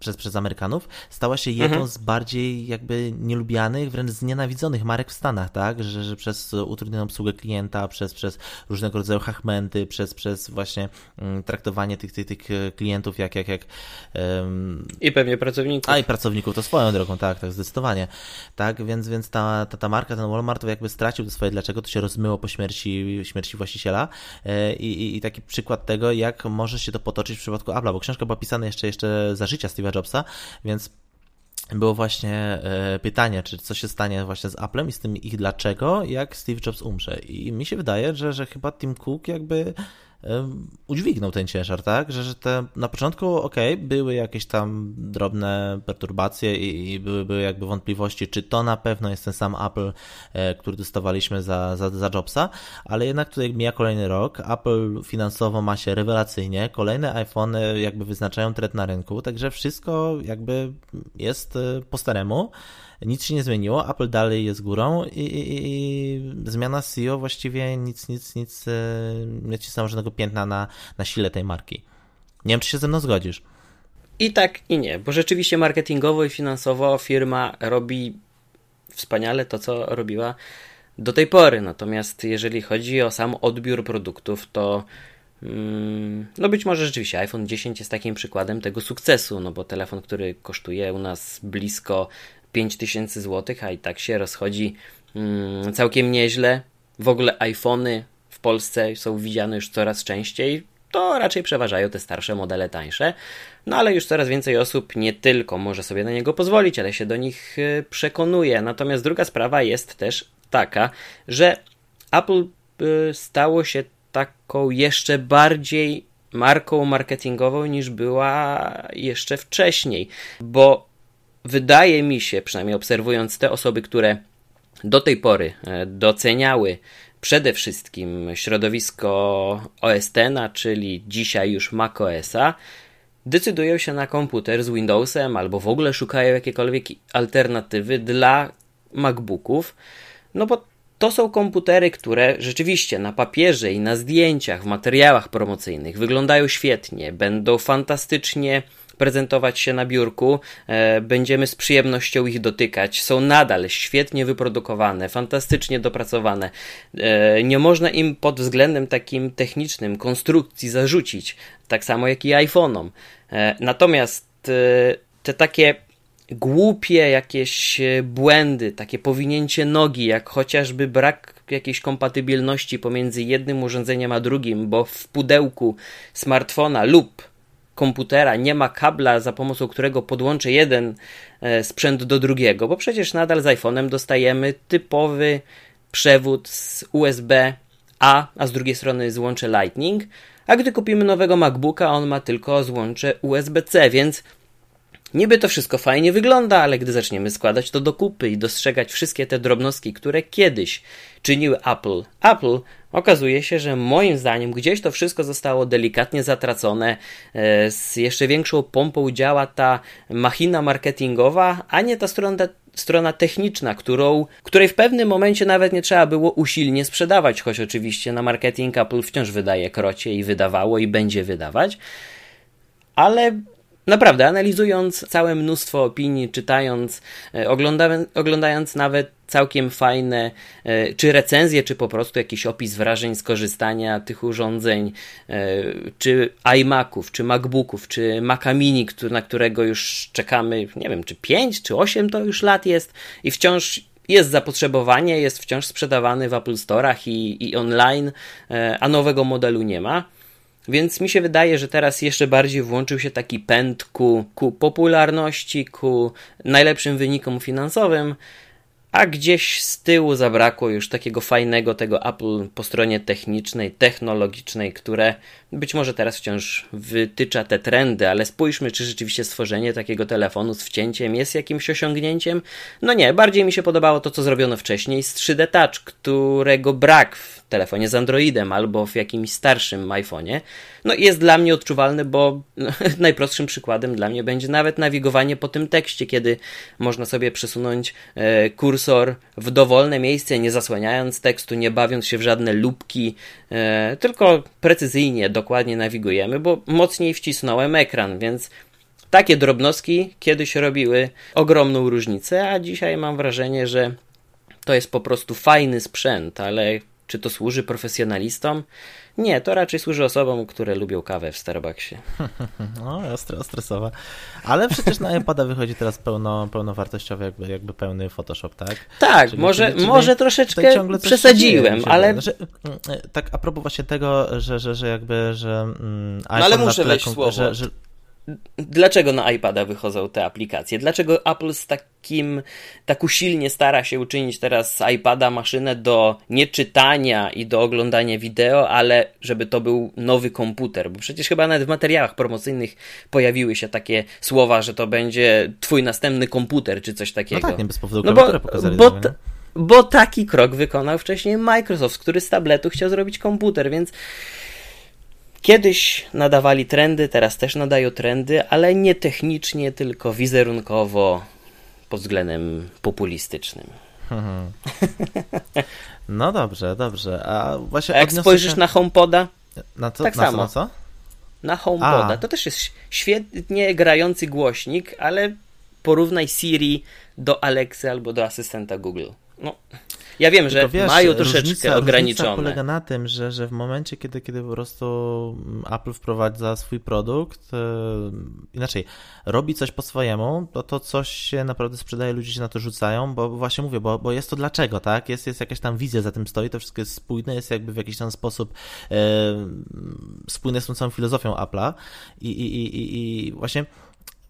przez, przez Amerykanów, stała się jedną mhm. z bardziej jakby nielubianych, wręcz znienawidzonych marek w Stanach, tak? Że, że przez utrudnioną obsługę klienta, przez, przez różnego rodzaju hachmenty, przez, przez właśnie um, traktowanie tych, tych, tych klientów jak, jak, jak um... I pewnie pracowników. A i pracowników, to swoją drogą, tak, tak, zdecydowanie. Tak, więc, więc ta, ta, ta marka, ten Walmart jakby stracił swoje, dlaczego to się rozmyło po śmierci, śmierci właściciela e, i, i, i taki przykład tego, jak może się to potoczyć w przypadku Apple'a, bo książka była pisana jeszcze, jeszcze za życia Steve'a Jobsa, więc było właśnie e, pytanie, czy co się stanie właśnie z Applem i z tym ich dlaczego, jak Steve Jobs umrze. I mi się wydaje, że, że chyba Tim Cook jakby udźwignął ten ciężar, tak? Że, że te, na początku, ok, były jakieś tam drobne perturbacje i, i, były, były jakby wątpliwości, czy to na pewno jest ten sam Apple, e, który dostawaliśmy za, za, za Jobsa, ale jednak tutaj mija kolejny rok, Apple finansowo ma się rewelacyjnie, kolejne iPhony jakby wyznaczają trend na rynku, także wszystko jakby jest e, po staremu nic się nie zmieniło, Apple dalej jest górą i, i, i zmiana CEO właściwie nic, nic, nic e, nie cisnęło żadnego piętna na, na sile tej marki. Nie wiem, czy się ze mną zgodzisz. I tak, i nie, bo rzeczywiście marketingowo i finansowo firma robi wspaniale to, co robiła do tej pory. Natomiast jeżeli chodzi o sam odbiór produktów, to mm, no być może rzeczywiście iPhone 10 jest takim przykładem tego sukcesu, no bo telefon, który kosztuje u nas blisko 5000 zł, a i tak się rozchodzi mm, całkiem nieźle. W ogóle iPhony w Polsce są widziane już coraz częściej. To raczej przeważają te starsze modele tańsze. No ale już coraz więcej osób nie tylko może sobie na niego pozwolić, ale się do nich y, przekonuje. Natomiast druga sprawa jest też taka, że Apple y, stało się taką jeszcze bardziej marką marketingową niż była jeszcze wcześniej, bo wydaje mi się, przynajmniej obserwując te osoby, które do tej pory e, doceniały przede wszystkim środowisko OS-a, czyli dzisiaj już macOSa, decydują się na komputer z Windowsem albo w ogóle szukają jakiekolwiek alternatywy dla MacBooków, no bo to są komputery, które rzeczywiście na papierze i na zdjęciach, w materiałach promocyjnych wyglądają świetnie, będą fantastycznie prezentować się na biurku, e, będziemy z przyjemnością ich dotykać. Są nadal świetnie wyprodukowane, fantastycznie dopracowane. E, nie można im pod względem takim technicznym, konstrukcji zarzucić, tak samo jak i iPhone'om. E, natomiast te takie głupie jakieś błędy, takie powinięcie nogi, jak chociażby brak jakiejś kompatybilności pomiędzy jednym urządzeniem a drugim, bo w pudełku smartfona lub komputera nie ma kabla, za pomocą którego podłączę jeden e, sprzęt do drugiego, bo przecież nadal z iPhone'em dostajemy typowy przewód z USB A, a z drugiej strony złącze Lightning, a gdy kupimy nowego MacBooka, on ma tylko złącze USB-C, więc Niby to wszystko fajnie wygląda, ale gdy zaczniemy składać to do kupy i dostrzegać wszystkie te drobnostki, które kiedyś czyniły Apple, Apple okazuje się, że moim zdaniem gdzieś to wszystko zostało delikatnie zatracone. E, z jeszcze większą pompą działa ta machina marketingowa, a nie ta strona strona techniczna, którą, której w pewnym momencie nawet nie trzeba było usilnie sprzedawać, choć oczywiście na marketing Apple wciąż wydaje krocie i wydawało i będzie wydawać. Ale Naprawdę, analizując całe mnóstwo opinii, czytając, e, oglądając, oglądając nawet całkiem fajne, e, czy recenzje, czy po prostu jakiś opis wrażeń z korzystania tych urządzeń, e, czy iMaców, czy MacBooków, czy Maca Mini, na którego już czekamy, nie wiem, czy 5, czy 8 to już lat jest i wciąż jest zapotrzebowanie, jest wciąż sprzedawany w Apple Store'ach i, i online, a nowego modelu nie ma. Więc mi się wydaje, że teraz jeszcze bardziej włączył się taki pęd ku, ku popularności, ku najlepszym wynikom finansowym, a gdzieś z tyłu zabrakło już takiego fajnego tego Apple po stronie technicznej, technologicznej, które być może teraz wciąż wytycza te trendy, ale spójrzmy, czy rzeczywiście stworzenie takiego telefonu z wcięciem jest jakimś osiągnięciem. No nie, bardziej mi się podobało to, co zrobiono wcześniej z 3D Touch, którego brak w telefonie z Androidem albo w jakimś starszym iPhone'ie. No jest dla mnie odczuwalny, bo no, (laughs) najprostszym przykładem dla mnie będzie nawet nawigowanie po tym tekście, kiedy można sobie przesunąć e, kursor w dowolne miejsce, nie zasłaniając tekstu, nie bawiąc się w żadne lubki, e, tylko precyzyjnie, dokładnie nawigujemy, bo mocniej wcisnąłem ekran, więc takie drobnostki kiedyś robiły ogromną różnicę, a dzisiaj mam wrażenie, że to jest po prostu fajny sprzęt, ale czy to służy profesjonalistom? Nie, to raczej służy osobom, które lubią kawę w Starbucksie. (laughs) No, ostro, stresowa. Ale przecież na iPada wychodzi teraz pełno, pełnowartościowy, jakby, jakby pełny Photoshop, tak? Tak, czyli, może, czyli, może troszeczkę przesadziłem, ale... Znaczy, mm, tak a propos właśnie tego, że, że, że jakby, że mm, no, ale muszę wejść słowo. Że, że dlaczego na iPada wychodzą te aplikacje? Dlaczego Apple z takim, tak usilnie stara się uczynić teraz z iPada maszynę do nieczytania i do oglądania wideo, ale żeby to był nowy komputer? Bo przecież chyba nawet w materiałach promocyjnych pojawiły się takie słowa, że to będzie twój następny komputer, czy coś takiego. No tak, nie bez powodu no bo, pokazali. Bo, bo taki krok wykonał wcześniej Microsoft, który z tabletu chciał zrobić komputer, więc Kiedyś nadawali trendy, teraz też nadają trendy, ale nie technicznie, tylko wizerunkowo pod względem populistycznym. Hmm. (laughs) No dobrze, dobrze. A właśnie A jak spojrzysz się... na HomePoda, na co? tak na samo. Co, na co? Na HomePoda. A. To też jest świetnie grający głośnik, ale porównaj Siri do Alexy albo do asystenta Google. No, ja wiem, że wiesz, mają troszeczkę ograniczone. Różnica polega na tym, że, że w momencie, kiedy, kiedy po prostu Apple wprowadza swój produkt, e, inaczej, robi coś po swojemu, to to coś się naprawdę sprzedaje, ludzie się na to rzucają, bo właśnie mówię, bo, bo jest to dlaczego, tak? Jest, jest jakaś tam wizja za tym stoi, to wszystko jest spójne, jest jakby w jakiś tam sposób e, spójne z tą całą filozofią Apple'a i, i, i, i właśnie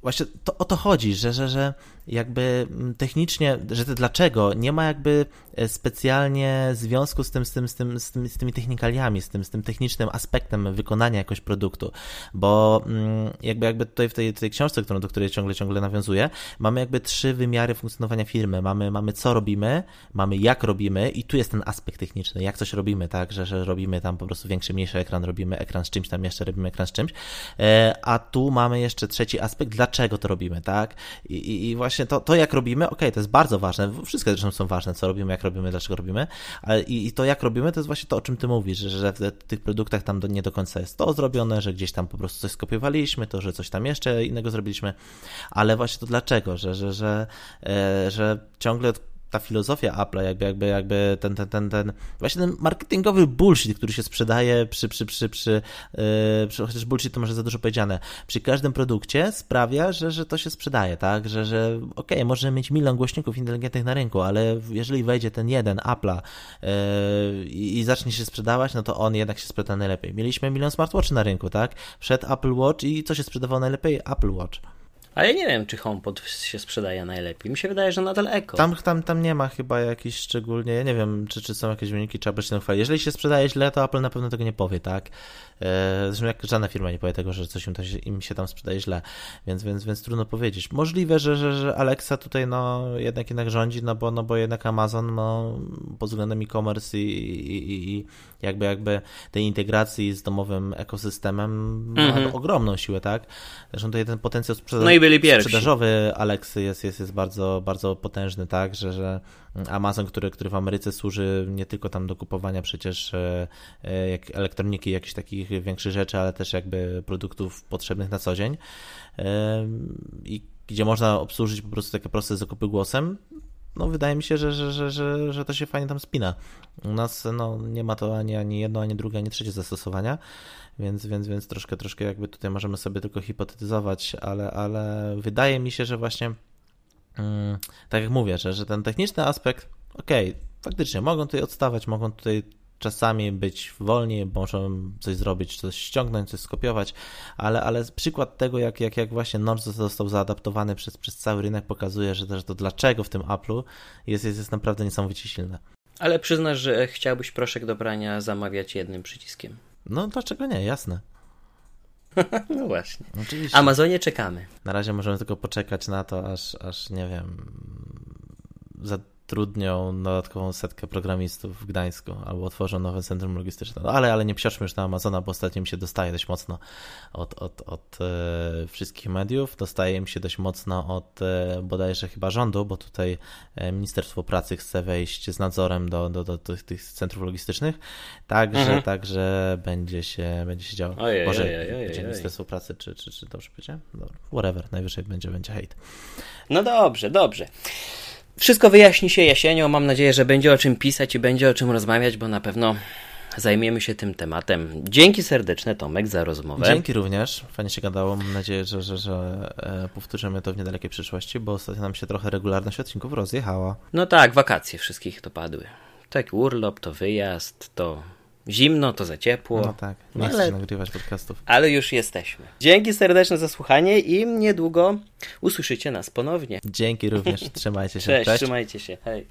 właśnie to, o to chodzi, że, że, że jakby technicznie, że to dlaczego nie ma jakby e, specjalnie związku z tym, z tym, z tym, z, tym, z tymi technikaliami, z tym, z tym technicznym aspektem wykonania jakiegoś produktu, bo mm, jakby, jakby tutaj w tej, tej książce, którą, do której ciągle, ciągle nawiązuję, mamy jakby trzy wymiary funkcjonowania firmy. Mamy, mamy co robimy, mamy jak robimy i tu jest ten aspekt techniczny, jak coś robimy, tak, że, że robimy tam po prostu większy, mniejszy ekran, robimy ekran z czymś tam jeszcze, robimy ekran z czymś, e, a tu mamy jeszcze trzeci aspekt, dlaczego dlaczego to robimy, tak? I, i, i właśnie to, to, jak robimy, okej, okay, to jest bardzo ważne, wszystkie zresztą są ważne, co robimy, jak robimy, dlaczego robimy, ale i, i to, jak robimy, to jest właśnie to, o czym ty mówisz, że, że w tych produktach tam do, nie do końca jest to zrobione, że gdzieś tam po prostu coś skopiowaliśmy, to, że coś tam jeszcze innego zrobiliśmy, ale właśnie to dlaczego, że, że, że, e, że ciągle ta filozofia Apple'a, jakby, jakby, jakby ten, ten, ten, ten, właśnie ten marketingowy bullshit, który się sprzedaje przy, przy, przy, przy, yy, przy chociaż bullshit to może za dużo powiedziane, przy każdym produkcie sprawia, że, że to się sprzedaje, tak, że, że okej, okay, możemy mieć milion głośników inteligentnych na rynku, ale jeżeli wejdzie ten jeden Apple'a yy, i zacznie się sprzedawać, no to on jednak się sprzeda najlepiej. Mieliśmy milion smartwatchy na rynku, tak, wszedł Apple Watch i co się sprzedawało najlepiej? Apple Watch. Ale ja nie wiem, czy HomePod się sprzedaje najlepiej. Mi się wydaje, że nadal Echo. Tam, tam, tam nie ma chyba jakichś szczególnie, ja nie wiem, czy, czy są jakieś wyniki, czy Apple się chwali. Jeżeli się sprzedaje źle, to Apple na pewno tego nie powie, tak? E, zresztą jak żadna firma nie powie tego, że coś im, im się tam sprzedaje źle, więc, więc, więc trudno powiedzieć. Możliwe, że, że, że Alexa tutaj no, jednak jednak rządzi, no bo, no bo jednak Amazon no, pod względem e-commerce i, i, i jakby, jakby tej integracji z domowym ekosystemem ma mm -hmm. ogromną siłę, tak? Zresztą tutaj ten potencjał sprzedaży, byli sprzedażowy Alexy jest, jest, jest bardzo, bardzo potężny, tak? Że, że Amazon, który, który w Ameryce służy nie tylko tam do kupowania przecież e, e, jak elektroniki, jakichś takich większych rzeczy, ale też jakby produktów potrzebnych na co dzień e, i gdzie można obsłużyć po prostu takie proste zakupy głosem, no wydaje mi się, że, że, że, że, że to się fajnie tam spina. U nas no, nie ma to ani, ani jedno, ani drugie, ani trzecie zastosowania, więc, więc, więc troszkę, troszkę jakby tutaj możemy sobie tylko hipotetyzować, ale, ale wydaje mi się, że właśnie mm, tak jak mówię, że, że ten techniczny aspekt, okej, okay, faktycznie mogą tutaj odstawać, mogą tutaj czasami być wolni, muszą coś zrobić, coś ściągnąć, coś skopiować, ale, ale przykład tego, jak, jak, jak właśnie Nord został zaadaptowany przez, przez cały rynek, pokazuje, że też to dlaczego w tym Apple'u jest, jest, jest naprawdę niesamowicie silne. Ale przyznasz, że chciałbyś proszek do brania zamawiać jednym przyciskiem. No dlaczego nie, jasne. (laughs) no właśnie. Oczywiście. Amazonie czekamy. Na razie możemy tylko poczekać na to, aż, aż nie wiem, za trudnią dodatkową setkę programistów w Gdańsku albo otworzą nowe centrum logistyczne. No, ale, ale nie psioczmy już na Amazona, bo ostatnio mi się dostaje dość mocno od, od, od e, wszystkich mediów. Dostaje mi się dość mocno od e, bodajże chyba rządu, bo tutaj e, Ministerstwo Pracy chce wejść z nadzorem do, do, do tych, tych centrów logistycznych. Także, mhm. także będzie się, będzie się działo. Ojej, Może ojej, ojej, będzie Ministerstwo Pracy, czy, czy, czy dobrze powiedziałem? Whatever, najwyżej będzie, będzie hate. No dobrze, dobrze. Wszystko wyjaśni się jesienią. Mam nadzieję, że będzie o czym pisać i będzie o czym rozmawiać, bo na pewno zajmiemy się tym tematem. Dzięki serdeczne, Tomek, za rozmowę. Dzięki również. Fajnie się gadało. Mam nadzieję, że, że, że e, powtórzymy to w niedalekiej przyszłości, bo ostatnio nam się trochę regularność odcinków rozjechała. No tak, wakacje wszystkich dopadły. Tak, urlop, to wyjazd, to Zimno, to za ciepło. No tak, nie ale, chcę nagrywać podcastów. Ale już jesteśmy. Dzięki serdeczne za słuchanie i niedługo usłyszycie nas ponownie. Dzięki również, trzymajcie się. Cześć, Cześć. trzymajcie się, hej.